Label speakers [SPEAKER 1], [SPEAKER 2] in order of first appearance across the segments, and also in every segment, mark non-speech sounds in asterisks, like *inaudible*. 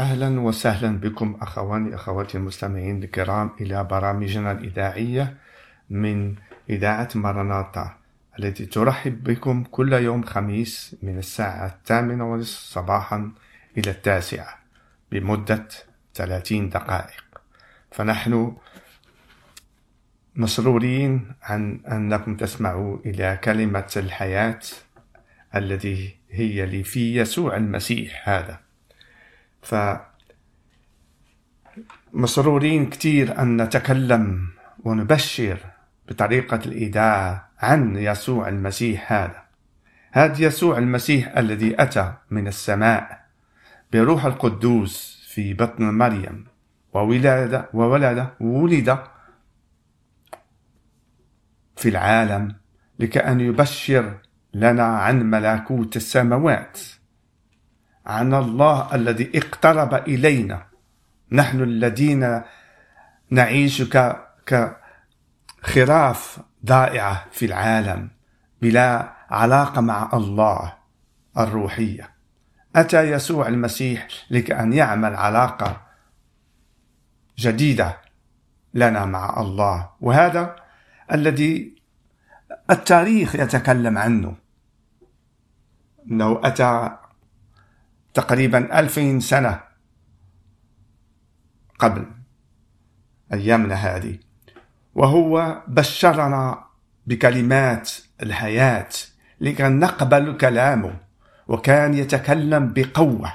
[SPEAKER 1] أهلا وسهلا بكم أخواني أخواتي المستمعين الكرام إلى برامجنا الإذاعية من إذاعة مرناطة التي ترحب بكم كل يوم خميس من الساعة الثامنة ونصف صباحا إلى التاسعة بمدة 30 دقائق. فنحن مسرورين عن أنكم تسمعوا إلى كلمة الحياة التي هي لي في يسوع المسيح هذا. ف مسرورين كثير أن نتكلم ونبشر بطريقة الإذاعة عن يسوع المسيح هذا. هذا يسوع المسيح الذي أتى من السماء بروح القدوس في بطن مريم وولد وولد ولد في العالم لكأن يبشر لنا عن ملكوت السماوات. عن الله الذي اقترب إلينا. نحن الذين نعيش كخراف ضائعة في العالم بلا علاقة مع الله الروحية. أتى يسوع المسيح لكأن يعمل علاقة جديدة لنا مع الله وهذا الذي التاريخ يتكلم عنه. أنه أتى تقريبا ألفين سنة قبل أيامنا هذه. وهو بشرنا بكلمات الحياة لكي نقبل كلامه وكان يتكلم بقوة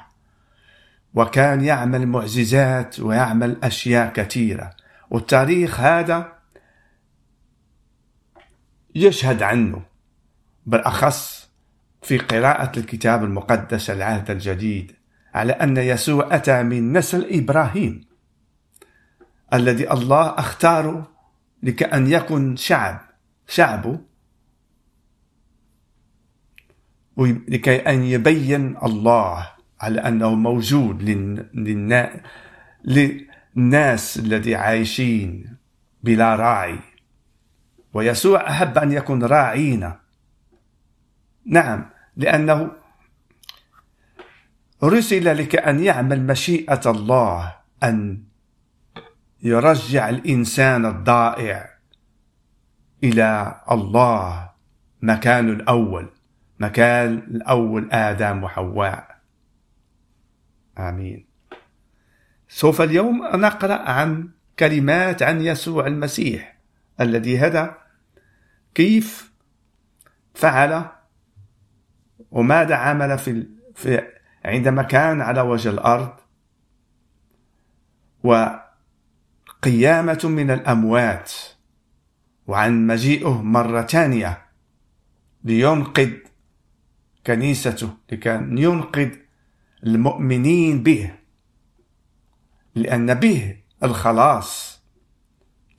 [SPEAKER 1] وكان يعمل معجزات ويعمل أشياء كثيرة. والتاريخ هذا يشهد عنه بالأخص في قراءة الكتاب المقدس العهد الجديد على أن يسوع أتى من نسل إبراهيم الذي الله أختاره لكأن يكون شعب شعبه لكي أن يبين الله على أنه موجود للناس الذي عايشين بلا راعي ويسوع أحب أن يكون راعينا. نعم. لأنه رسل لكأن يعمل مشيئة الله أن يرجع الإنسان الضائع إلى الله مكانه الأول مكان الأول آدم وحواء. آمين. سوف اليوم نقرأ عن كلمات عن يسوع المسيح الذي هدى كيف فعل وماذا عمل في, في عندما كان على وجه الأرض؟ وقيامة من الأموات وعن مجيئه مرة ثانية لينقذ كنيسته لكي ينقذ المؤمنين به لأن به الخلاص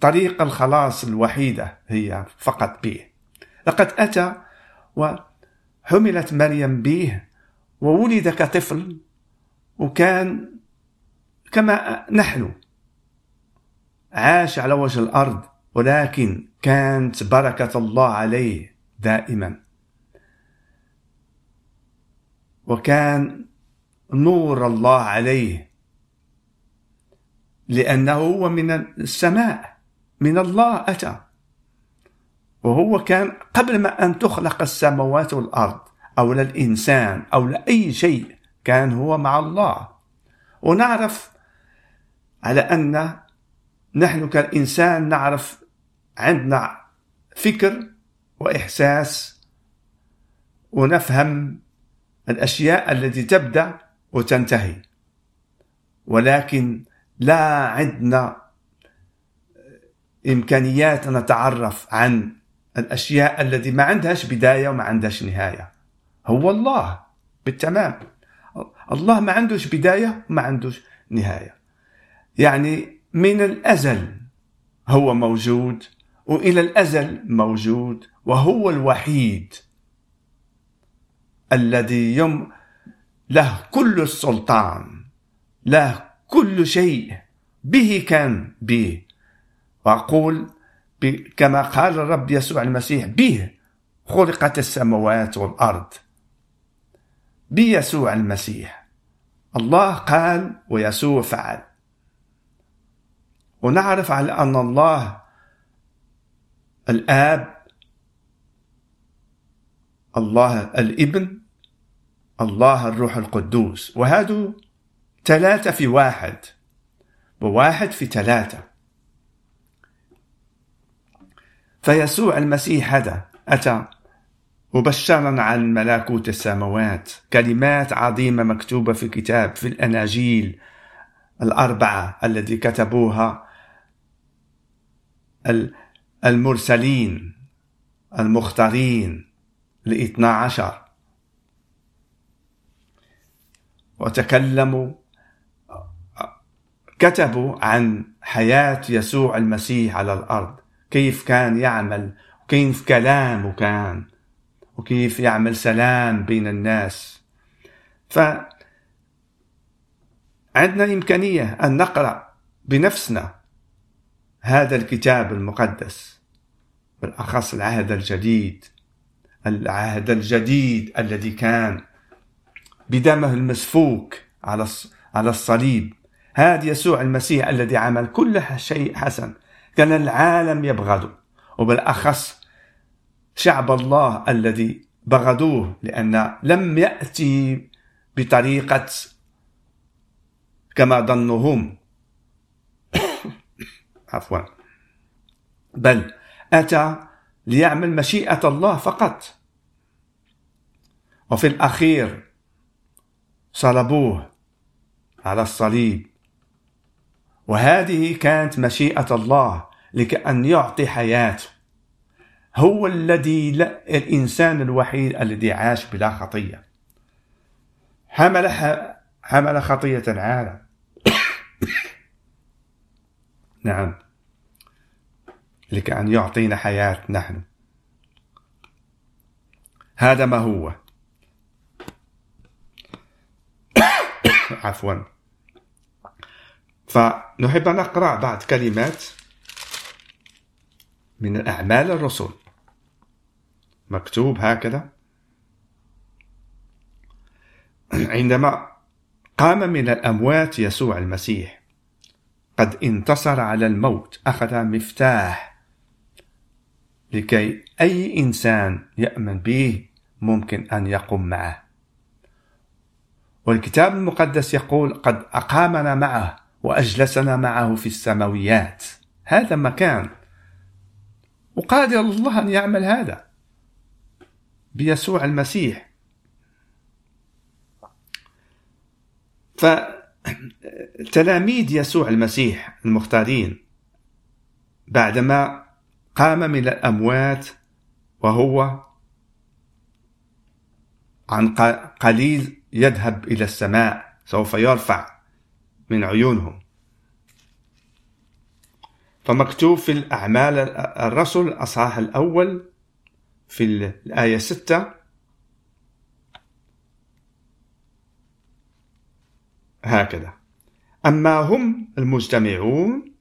[SPEAKER 1] طريق الخلاص الوحيدة هي فقط به. لقد أتى وحملت مريم به وولد كطفل وكان كما نحن. عاش على وجه الأرض ولكن كانت بركة الله عليه دائما. وكان نور الله عليه لأنه هو من السماء من الله أتى. وهو كان قبل ما أن تخلق السماوات والأرض أو للإنسان أو لأي شيء كان هو مع الله. ونعرف على أن نحن كالإنسان نعرف عندنا فكر وإحساس ونفهم الأشياء التي تبدأ وتنتهي. ولكن لا عندنا إمكانيات نتعرف عن الأشياء التي ما عندهاش بداية وما عندهاش نهاية. هو الله. بالتمام. الله ما عندوش بداية وما عندوش نهاية. يعني من الأزل هو موجود وإلى الأزل موجود وهو الوحيد الذي يم له كل السلطان له كل شيء. به كان به. وأقول كما قال الرب يسوع المسيح به خلقت السماوات والأرض. بيسوع المسيح. الله قال ويسوع فعل. ونعرف على أن الله الآب الله الإبن الله الروح القدوس. وهذا ثلاثة في واحد وواحد في ثلاثة. فيسوع المسيح هذا أتى مبشرا عن ملكوت السماوات كلمات عظيمة مكتوبة في كتاب في الأناجيل الأربعة التي كتبوها المرسلين المختارين الاثنى عشر. وتكلموا كتبوا عن حياة يسوع المسيح على الأرض. كيف كان يعمل وكيف كلامه كان وكيف يعمل سلام بين الناس. ف عندنا إمكانية أن نقرأ بنفسنا هذا الكتاب المقدس بالأخص العهد الجديد العهد الجديد الذي كان بدمه المسفوك على على الصليب. هذا يسوع المسيح الذي عمل كل شيء حسن. كان العالم يبغضه. وبالأخص شعب الله الذي بغضوه لأن لم يأتي بطريقة كما ظنوا هم *coughs* عفوا. بل أتى ليعمل مشيئة الله فقط. وفي الأخير صلبوه على الصليب. وهذه كانت مشيئة الله. لكأن يعطي حياته. هو الذي لا الإنسان الوحيد الذي عاش بلا خطية. حمل حمل خطية العالم. *coughs* نعم. لكأن يعطينا حياة نحن. هذا ما هو. *coughs* عفوا. فنحب أن نقرأ بعض كلمات. من الأعمال الرسل مكتوب هكذا. عندما قام من الأموات يسوع المسيح قد انتصر على الموت أخذ مفتاح لكي أي إنسان يأمن به ممكن أن يقوم معه. والكتاب المقدس يقول قد أقامنا معه وأجلسنا معه في السماويات. هذا مكان. وقادر الله أن يعمل هذا بيسوع المسيح. فتلاميذ يسوع المسيح المختارين بعدما قام من الأموات وهو عن قليل يذهب إلى السماء سوف يرفع من عيونهم. فمكتوب في الأعمال الرسل الأصحاح الأول في الآية ستة. هكذا. أما هم المجتمعون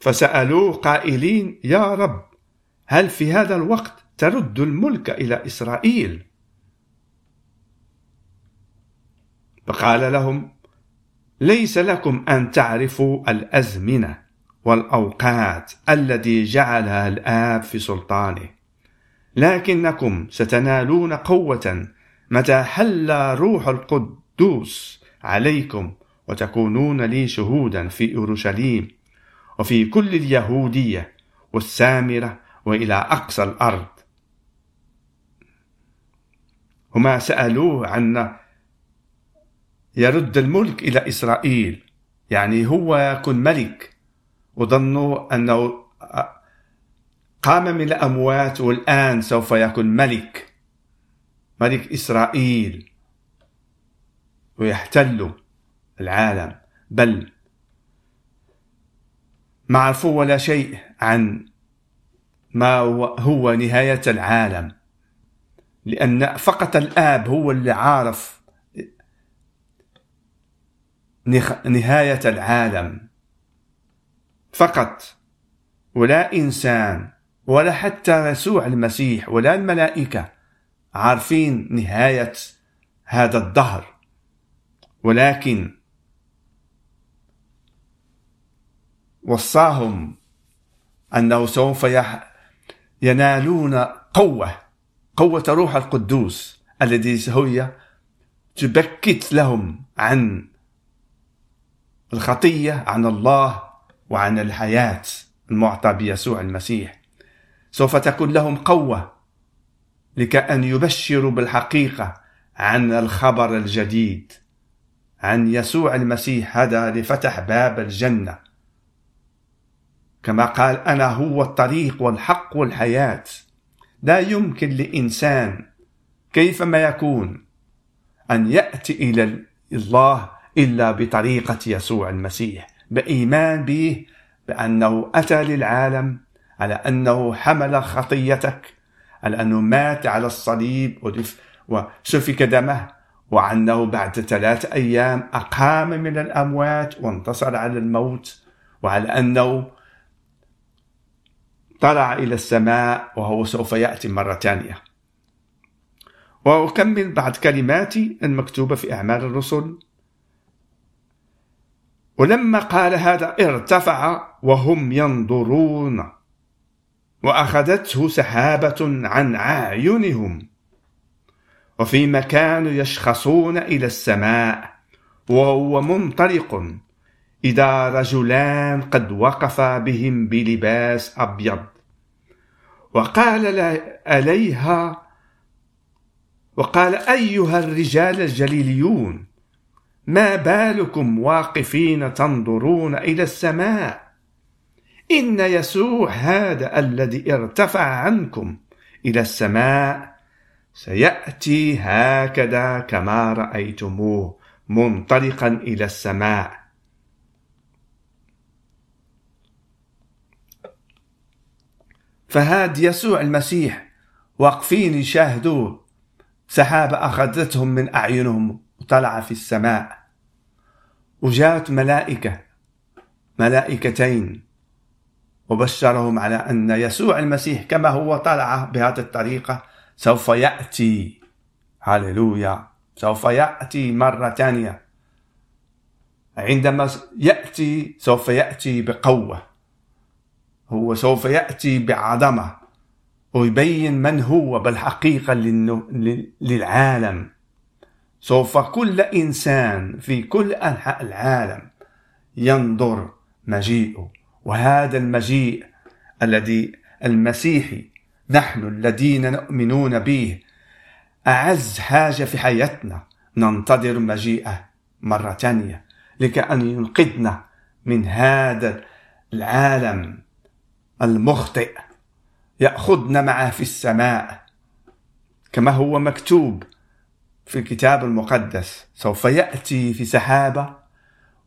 [SPEAKER 1] فسألوه قائلين يا رب هل في هذا الوقت ترد الملك إلى إسرائيل؟ فقال لهم ليس لكم أن تعرفوا الأزمنة. والأوقات التي جعلها الآب في سلطانه. لكنكم ستنالون قوة متى حل روح القدوس عليكم وتكونون لي شهودا في أورشليم وفي كل اليهودية والسامرة وإلى أقصى الأرض. هما سألوه عن يرد الملك إلى إسرائيل يعني هو يكون ملك. وظنوا أنه قام من الأموات والآن سوف يكون ملك ملك إسرائيل ويحتل العالم. بل ما عرفوا ولا شيء عن ما هو نهاية العالم لأن فقط الآب هو اللي عارف نهاية العالم. فقط. ولا إنسان ولا حتى يسوع المسيح ولا الملائكة عارفين نهاية هذا الدهر. ولكن وصاهم أنه سوف ينالون قوة قوة روح القدوس الذي هي تبكت لهم عن الخطية عن الله وعن الحياة المعطى بيسوع المسيح. سوف تكون لهم قوة لكأن يبشروا بالحقيقة عن الخبر الجديد عن يسوع المسيح هذا لفتح باب الجنة. كما قال أنا هو الطريق والحق والحياة. لا يمكن لإنسان كيفما يكون أن يأتي إلى الله إلا بطريقة يسوع المسيح. بإيمان به بأنه أتى للعالم على أنه حمل خطيتك على أنه مات على الصليب وسفك دمه وأنه بعد ثلاث أيام أقام من الأموات وانتصر على الموت وعلى أنه طلع إلى السماء وهو سوف يأتي مرة ثانية. وأكمل بعد كلماتي المكتوبة في أعمال الرسل. ولما قال هذا ارتفع وهم ينظرون وأخذته سحابة عن أعينهم وفيما كانوا يشخصون إلى السماء وهو منطلق إذا رجلان قد وقفا بهم بلباس أبيض وقال عليها وقال أيها الرجال الجليليون ما بالكم واقفين تنظرون إلى السماء؟ إن يسوع هذا الذي ارتفع عنكم إلى السماء سيأتي هكذا كما رأيتموه منطلقا إلى السماء. فهاد يسوع المسيح واقفين يشاهدوه سحابة أخذتهم من أعينهم. وطلع في السماء. وجاءت ملائكة ملائكتين وبشرهم على أن يسوع المسيح كما هو طلع بهذه الطريقة سوف يأتي. هللويا. سوف يأتي مرة ثانية. عندما يأتي سوف يأتي بقوة. هو سوف يأتي بعظمة. ويبين من هو بالحقيقة للعالم. سوف كل إنسان في كل أنحاء العالم ينظر مجيئه وهذا المجيء الذي المسيحي نحن الذين نؤمنون به أعز حاجة في حياتنا ننتظر مجيئه مرة ثانية لكأن ينقذنا من هذا العالم المخطئ يأخذنا معه في السماء كما هو مكتوب في الكتاب المقدس سوف يأتي في سحابة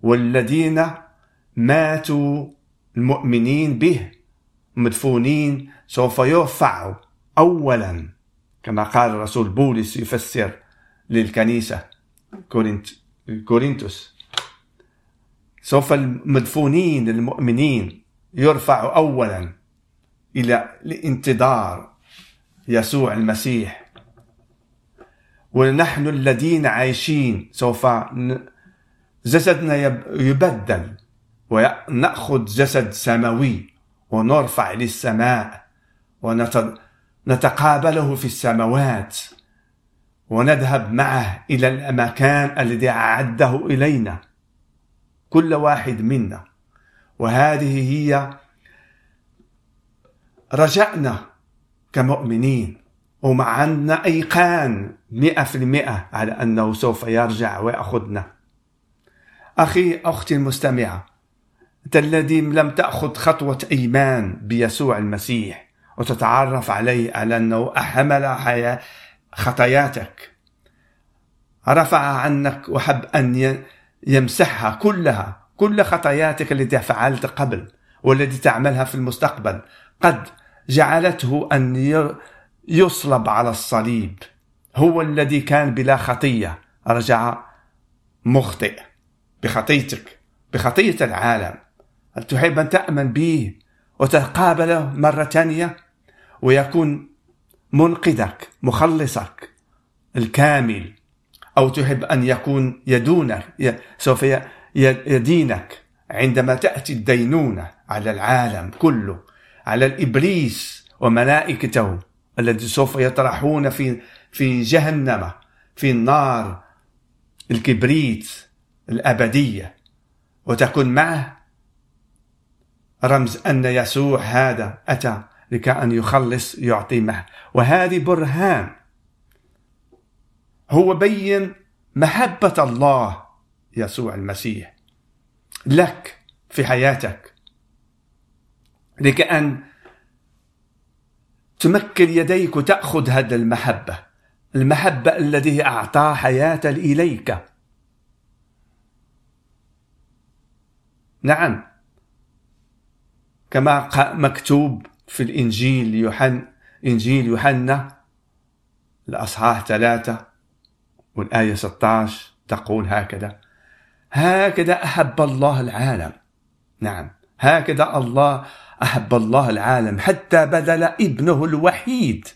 [SPEAKER 1] والذين ماتوا المؤمنين به مدفونين سوف يرفعوا أولا كما قال الرسول بولس يفسر للكنيسة كورنت كورنثوس. سوف المدفونين المؤمنين يرفعوا أولا إلى الانتظار يسوع المسيح. ونحن الذين عايشين سوف جسدنا يبدل ونأخذ جسد سماوي ونرفع للسماء ونتقابله في السماوات ونذهب معه إلى المكان الذي أعده إلينا كل واحد منا. وهذه هي رجعنا كمؤمنين وما عندنا أيقان مئة في المئة على أنه سوف يرجع ويأخذنا. أخي أختي المستمعة أنت الذي لم تأخذ خطوة إيمان بيسوع المسيح وتتعرف عليه على أنه أحمل حياة خطاياتك. رفع عنك وحب أن يمسحها كلها كل خطاياتك التي فعلت قبل والتي تعملها في المستقبل. قد جعلته أن يصلب على الصليب. هو الذي كان بلا خطية. رجع مخطئ. بخطيتك. بخطية العالم. هل تحب أن تأمن به وتقابله مرة ثانية ويكون منقذك مخلصك الكامل. أو تحب أن يكون يدونك سوف يدينك عندما تأتي الدينونة على العالم كله على الإبليس وملائكته الذي سوف يطرحون في في جهنم في النار الكبريت الأبدية. وتكون معه رمز أن يسوع هذا أتى لكي أن يخلص يعطي معه. وهذه برهان. هو بين محبة الله يسوع المسيح لك في حياتك. لكي أن تمكن يديك وتأخذ هذه المحبة. المحبة الذي أعطى حياة إليك. نعم. كما مكتوب في الإنجيل يوحنا إنجيل يوحنا الأصحاح ثلاثة والآية 16 تقول هكذا هكذا أحب الله العالم. نعم. هكذا الله أحب الله العالم حتى بذل ابنه الوحيد.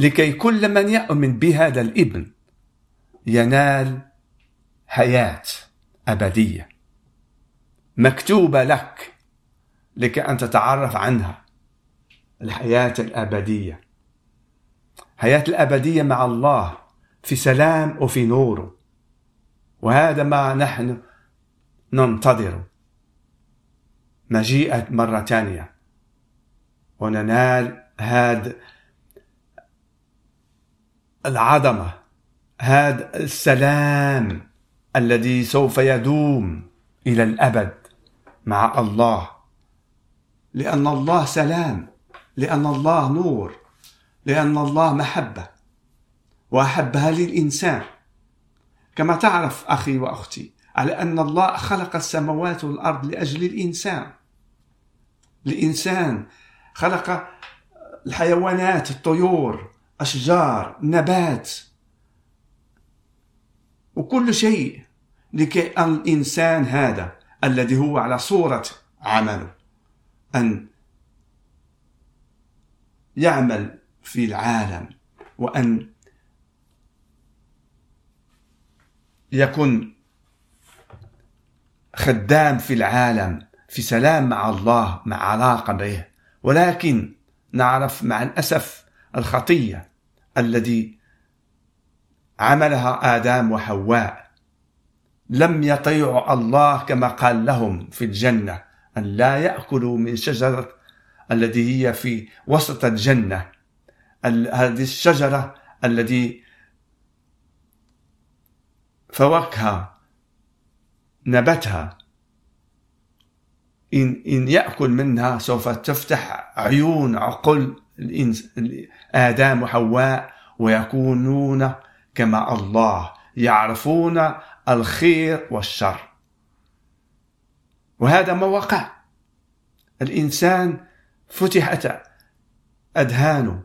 [SPEAKER 1] لكي كل من يؤمن بهذا الابن ينال حياة أبدية. مكتوبة لك لكي أن تتعرف عنها. الحياة الأبدية. حياة الأبدية مع الله في سلام وفي نور. وهذا ما نحن ننتظر. مجيئة مرة ثانية وننال هذا العظمة هذا السلام الذي سوف يدوم إلى الأبد مع الله. لأن الله سلام لأن الله نور لأن الله محبة وأحبها للإنسان. كما تعرف أخي وأختي على أن الله خلق السماوات والأرض لأجل الإنسان. الإنسان خلق الحيوانات الطيور أشجار نبات. وكل شيء لكي الإنسان هذا الذي هو على صورة عمله أن يعمل في العالم وأن يكون خدام في العالم في سلام مع الله مع علاقة به. ولكن نعرف مع الأسف الخطية الذي عملها آدم وحواء لم يطيعوا الله كما قال لهم في الجنة أن لا يأكلوا من شجرة التي هي في وسط الجنة. هذه الشجرة التي فوقها نبتها. إن, إن يأكل منها سوف تفتح عيون عقل. آدم وحواء ويكونون كما الله يعرفون الخير والشر. وهذا ما وقع. الإنسان فتحت أذهانه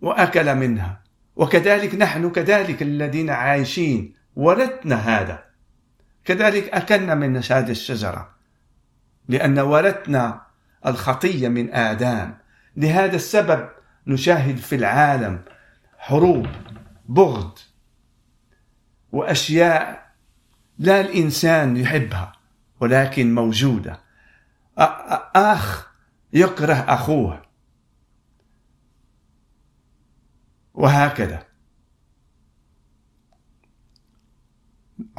[SPEAKER 1] وأكل منها. وكذلك نحن كذلك الذين عايشين. ورثنا هذا. كذلك أكلنا من هذه الشجرة. لأن ورثنا الخطية من آدم. لهذا السبب نشاهد في العالم حروب بغض وأشياء لا الإنسان يحبها ولكن موجودة. آخ يكره أخوه. وهكذا.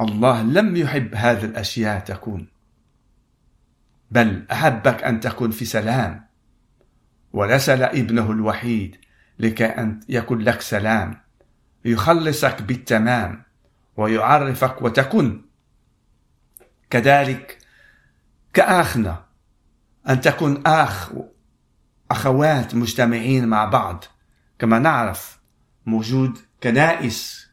[SPEAKER 1] الله لم يحب هذه الأشياء تكون. بل أحبك أن تكون في سلام. ورسل ابنه الوحيد لكي أن يكون لك سلام. يخلصك بالتمام ويعرفك وتكن. كذلك كأخنا أن تكون أخ أخوات مجتمعين مع بعض. كما نعرف موجود كنائس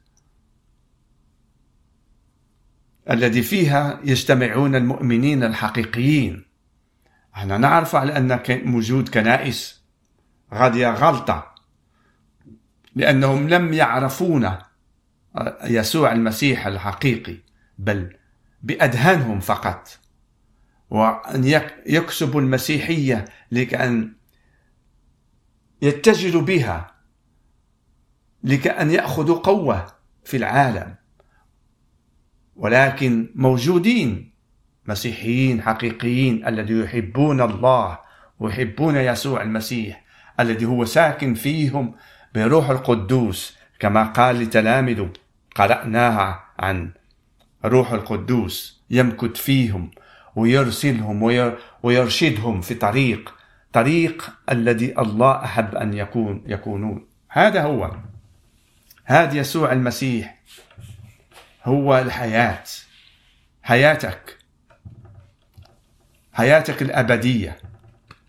[SPEAKER 1] الذي فيها يجتمعون المؤمنين الحقيقيين. إحنا نعرف على أن موجود كنائس غادية غلطة لأنهم لم يعرفون يسوع المسيح الحقيقي بل بأذهانهم فقط. وأن يكسبوا المسيحية لكأن يتجهوا بها لكأن يأخذوا قوة في العالم. ولكن موجودين مسيحيين حقيقيين الذي يحبون الله ويحبون يسوع المسيح الذي هو ساكن فيهم بروح القدوس كما قال لتلامذه قرأناها عن روح القدوس يمكث فيهم ويرسلهم ويرشدهم في طريق طريق الذي الله أحب أن يكون يكونون. هذا هو. هذا يسوع المسيح هو الحياة. حياتك. حياتك الأبدية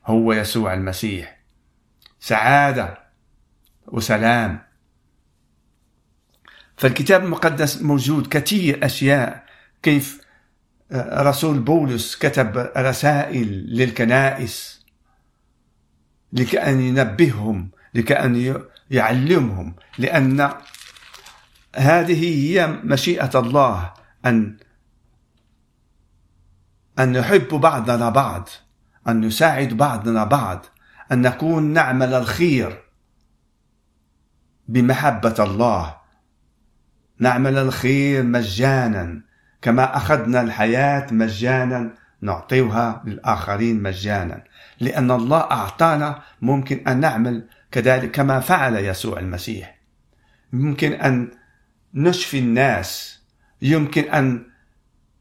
[SPEAKER 1] هو يسوع المسيح. سعادة وسلام. فالكتاب المقدس موجود. كثير أشياء. كيف رسول بولس كتب رسائل للكنائس لكأن ينبههم لكأن يعلمهم لأن هذه هي مشيئة الله أن أن نحب بعضنا بعض أن نساعد بعضنا بعض أن نكون نعمل الخير بمحبة الله. نعمل الخير مجانا كما أخذنا الحياة مجانا نعطيها للآخرين مجانا. لأن الله أعطانا ممكن أن نعمل كذلك كما فعل يسوع المسيح. ممكن أن نشفي الناس يمكن أن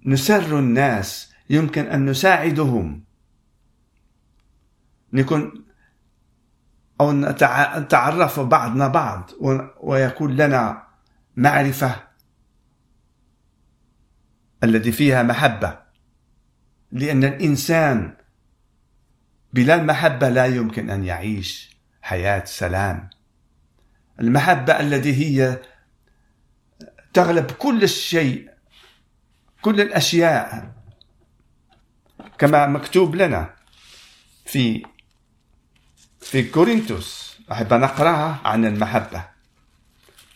[SPEAKER 1] نسر الناس يمكن أن نساعدهم. نكون أو نتعرف بعضنا بعض ويكون لنا معرفة التي فيها محبة. لأن الإنسان بلا المحبة لا يمكن أن يعيش حياة سلام. المحبة التي هي تغلب كل الشيء كل الأشياء. كما مكتوب لنا في في كورنثوس. أحب نقرأها عن المحبة.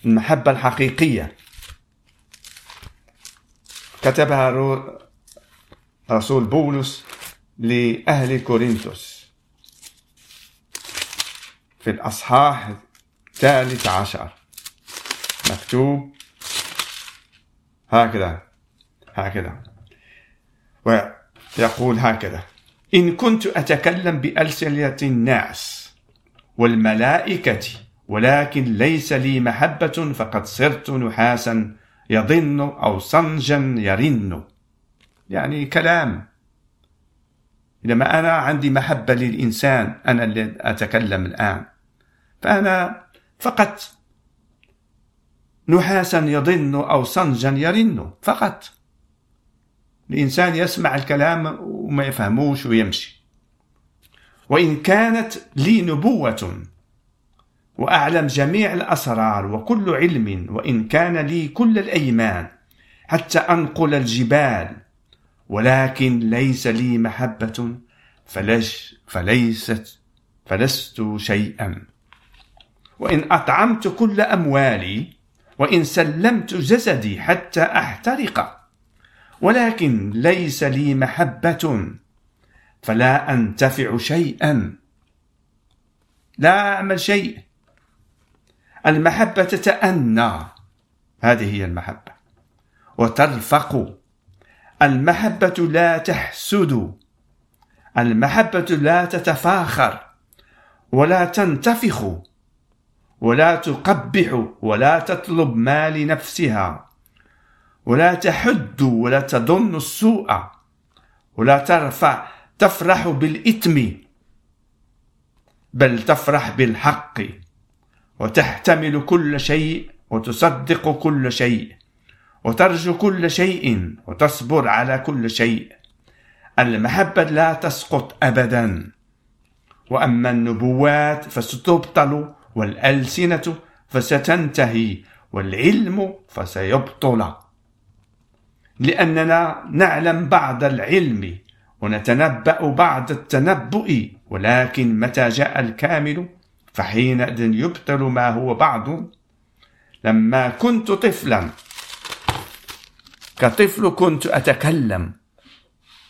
[SPEAKER 1] المحبة الحقيقية. كتبها رسول بولس لأهل كورنثوس. في الأصحاح الثالث عشر. مكتوب هكذا. هكذا. ويقول هكذا. إن كنت أتكلم بألسنة الناس والملائكة ولكن ليس لي محبة فقد صرت نحاسا يضن أو صنجا يرن. يعني كلام. لما أنا عندي محبة للإنسان أنا اللي أتكلم الآن. فأنا فقط نحاسا يضن أو صنجا يرن فقط. الإنسان يسمع الكلام وما يفهموش ويمشي. وإن كانت لي نبوة وأعلم جميع الأسرار وكل علم وإن كان لي كل الأيمان حتى أنقل الجبال ولكن ليس لي محبة فلش فليست فلست شيئا. وإن أطعمت كل أموالي وإن سلمت جسدي حتى أحترق ولكن ليس لي محبة. فلا أنتفع شيئا. لا أعمل شيء. المحبة تتأنى. هذه هي المحبة. وترفق. المحبة لا تحسد. المحبة لا تتفاخر. ولا تنتفخ. ولا تقبح. ولا تطلب ما لنفسها ولا تحد ولا تظن السوء ولا ترفع تفرح بالإثم بل تفرح بالحق وتحتمل كل شيء وتصدق كل شيء وترجو كل شيء وتصبر على كل شيء. المحبة لا تسقط أبدا. وأما النبوات فستبطل والألسنة فستنتهي والعلم فسيبطل. لأننا نعلم بعض العلم ونتنبأ بعض التنبؤ ولكن متى جاء الكامل؟ فحينئذ يبطل ما هو بعض لما كنت طفلا كطفل كنت أتكلم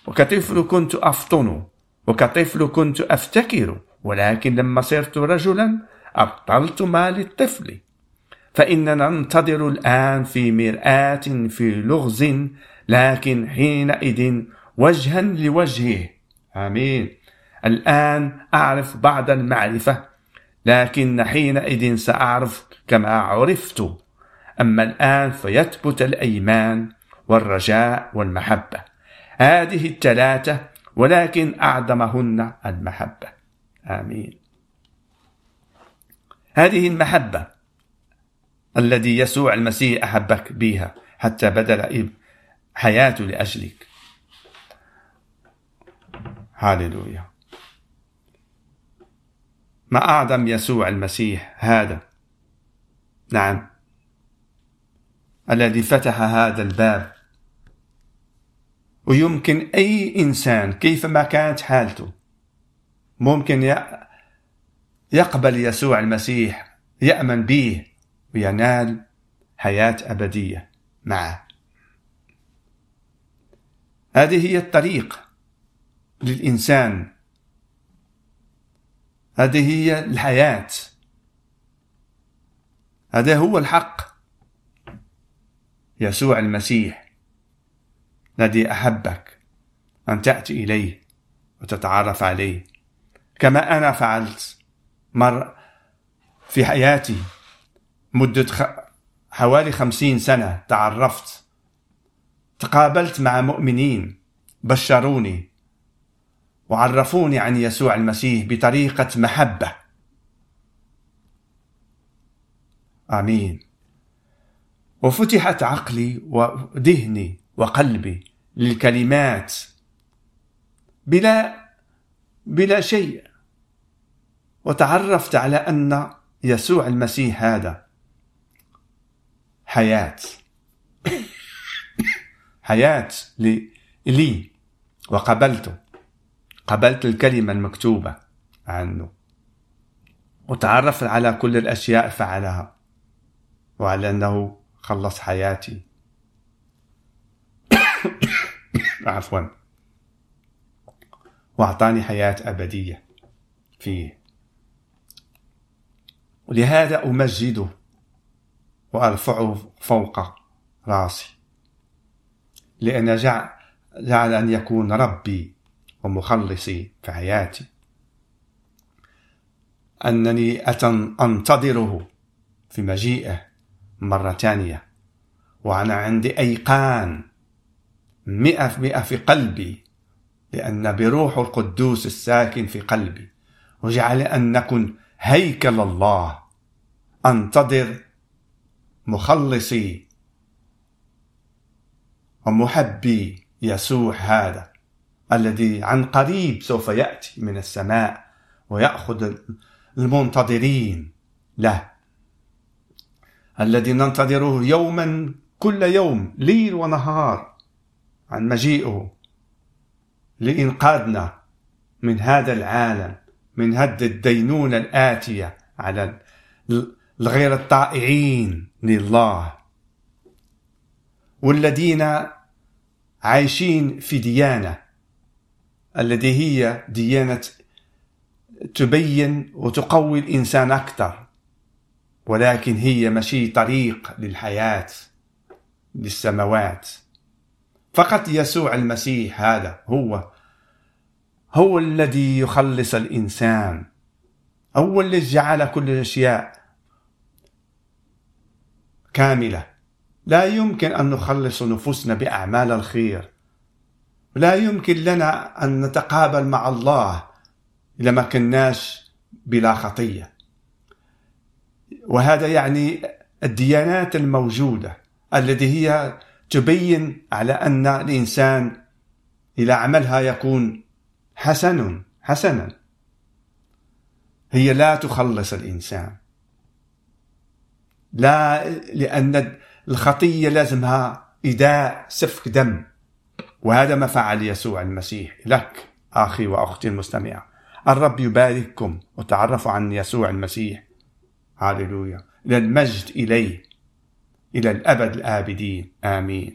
[SPEAKER 1] وكطفل كنت أفطن وكطفل كنت أفتكر ولكن لما صرت رجلا أبطلت ما للطفل. فإننا ننتظر الآن في مرآة في لغز لكن حينئذ وجها لوجهه. آمين. الآن أعرف بعض المعرفة لكن حينئذ سأعرف كما عرفت. أما الآن فيثبت الأيمان والرجاء والمحبة. هذه الثلاثة ولكن أعظمهن المحبة. آمين. هذه المحبة. الذي يسوع المسيح أحبك بها حتى بدل حياته لأجلك. هاليلويا. ما أعظم يسوع المسيح هذا؟ نعم. الذي فتح هذا الباب. ويمكن أي إنسان كيفما كانت حالته ممكن يقبل يسوع المسيح يأمن به وينال حياة أبدية معه. هذه هي الطريق للإنسان. هذه هي الحياة. هذا هو الحق. يسوع المسيح الذي أحبك أن تأتي إليه وتتعرف عليه. كما أنا فعلت مر في حياتي. مدة حوالي خمسين سنة تعرفت. تقابلت مع مؤمنين بشروني وعرفوني عن يسوع المسيح بطريقة محبة. آمين. وفتحت عقلي وذهني وقلبي للكلمات بلا بلا شيء. وتعرفت على أن يسوع المسيح هذا. حياة. حياة لي وقبلته. قبلت الكلمة المكتوبة عنه. وتعرف على كل الأشياء فعلها. وعلى أنه خلص حياتي. *coughs* عفوا. وأعطاني حياة أبدية فيه. ولهذا أمجده. وأرفعه فوق راسي. لأن جعل, جعل أن يكون ربي ومخلصي في حياتي. أنني أنتظره في مجيئه مرة ثانية. وأنا عندي أيقان مئة في مئة في قلبي لأن بروح القدوس الساكن في قلبي. وجعل أن نكون هيكل الله. أنتظر مخلصي. ومحبي يسوع هذا الذي عن قريب سوف يأتي من السماء ويأخذ المنتظرين له. الذي ننتظره يوما كل يوم ليل ونهار عن مجيئه لإنقاذنا من هذا العالم من هد الدينونة الآتية على الغير الطائعين لله. والذين عايشين في ديانة التي هي ديانة تبين وتقوي الإنسان أكثر ولكن هي مشي طريق للحياة للسماوات. فقط يسوع المسيح هذا هو هو الذي يخلص الإنسان هو الذي جعل كل الأشياء كاملة. لا يمكن أن نخلص نفوسنا بأعمال الخير. لا يمكن لنا أن نتقابل مع الله إذا ما كناش بلا خطية. وهذا يعني الديانات الموجودة التي هي تبين على أن الإنسان إذا عملها يكون حسن حسنا. هي لا تخلص الإنسان. لا لأن الخطية لازمها إداء سفك دم وهذا ما فعل يسوع المسيح لك أخي وأختي المستمعة. الرب يبارككم وتعرفوا عن يسوع المسيح. هاليلويا. إلى المجد إليه. إلى الأبد الآبدين. آمين.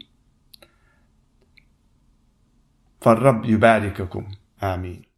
[SPEAKER 1] فالرب يبارككم. آمين.